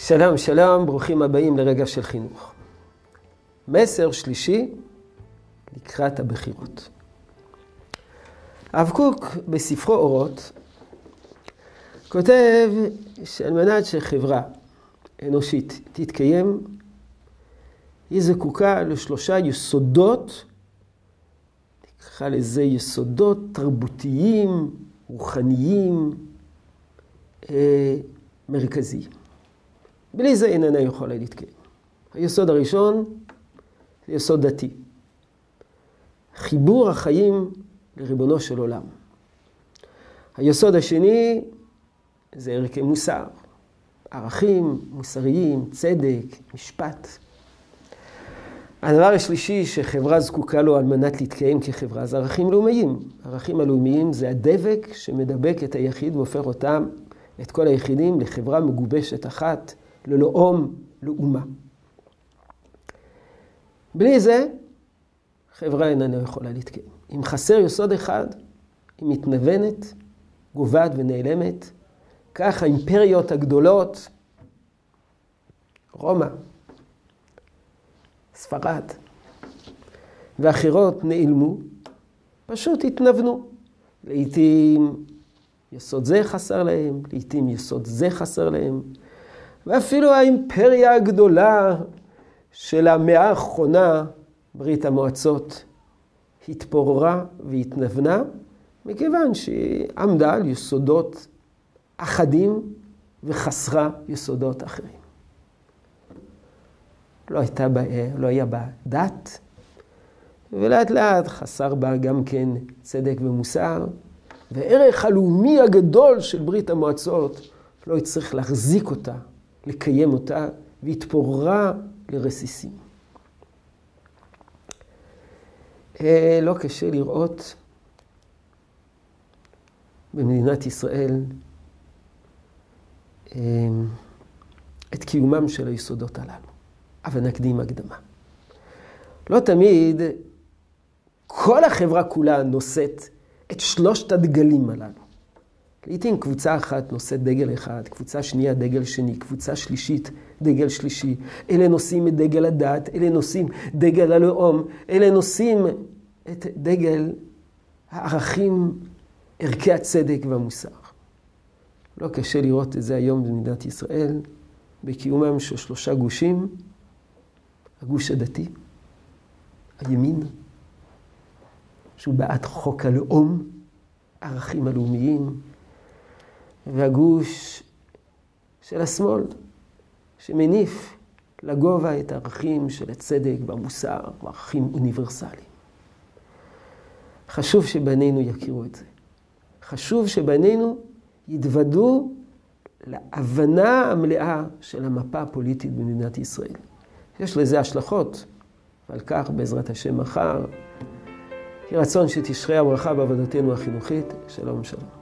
שלום, שלום, ברוכים הבאים לרגע של חינוך. מסר שלישי לקראת הבחירות. הרב קוק בספרו אורות כותב שעל מנת שחברה אנושית תתקיים, היא זקוקה לשלושה יסודות, נקרא לזה יסודות תרבותיים, רוחניים, אה, מרכזיים. בלי זה איננה יכולה להתקיים. היסוד הראשון יסוד דתי. חיבור החיים לריבונו של עולם. היסוד השני זה ערכי מוסר, ערכים מוסריים, צדק, משפט. הדבר השלישי שחברה זקוקה לו על מנת להתקיים כחברה זה ערכים לאומיים. ערכים הלאומיים זה הדבק שמדבק את היחיד והופך אותם, את כל היחידים, לחברה מגובשת אחת, ללאום, לאומה. בלי זה, חברה איננה יכולה להתקיים. אם חסר יסוד אחד, היא מתנוונת, גוועת ונעלמת. כך האימפריות הגדולות, רומא, ספרד ואחרות נעלמו, פשוט התנוונו. לעתים יסוד זה חסר להם, לעתים יסוד זה חסר להם. ואפילו האימפריה הגדולה של המאה האחרונה, ברית המועצות, התפוררה והתנוונה, מכיוון שהיא עמדה על יסודות אחדים וחסרה יסודות אחרים. לא, הייתה בה, לא היה בה דת, ולאט לאט חסר בה גם כן צדק ומוסר, והערך הלאומי הגדול של ברית המועצות לא הצליח להחזיק אותה לקיים אותה, והתפוררה לרסיסים. אה, לא קשה לראות במדינת ישראל אה, את קיומם של היסודות הללו. אבל נקדים הקדמה. לא תמיד כל החברה כולה נושאת את שלושת הדגלים הללו. לעתים קבוצה אחת נושאת דגל אחד, קבוצה שנייה דגל שני, קבוצה שלישית דגל שלישי. אלה נושאים את דגל הדת, אלה נושאים דגל הלאום, אלה נושאים את דגל הערכים, ערכי הצדק והמוסר. לא קשה לראות את זה היום במדינת ישראל, בקיומם של שלושה גושים, הגוש הדתי, הימין, שהוא בעד חוק הלאום, ערכים הלאומיים, והגוש של השמאל, שמניף לגובה את הערכים של הצדק והמוסר, וערכים אוניברסליים. חשוב שבנינו יכירו את זה. חשוב שבנינו יתוודו להבנה המלאה של המפה הפוליטית במדינת ישראל. יש לזה השלכות, ועל כך בעזרת השם מחר, יהי רצון שתשרה הברכה בעבודתנו החינוכית. שלום שלום.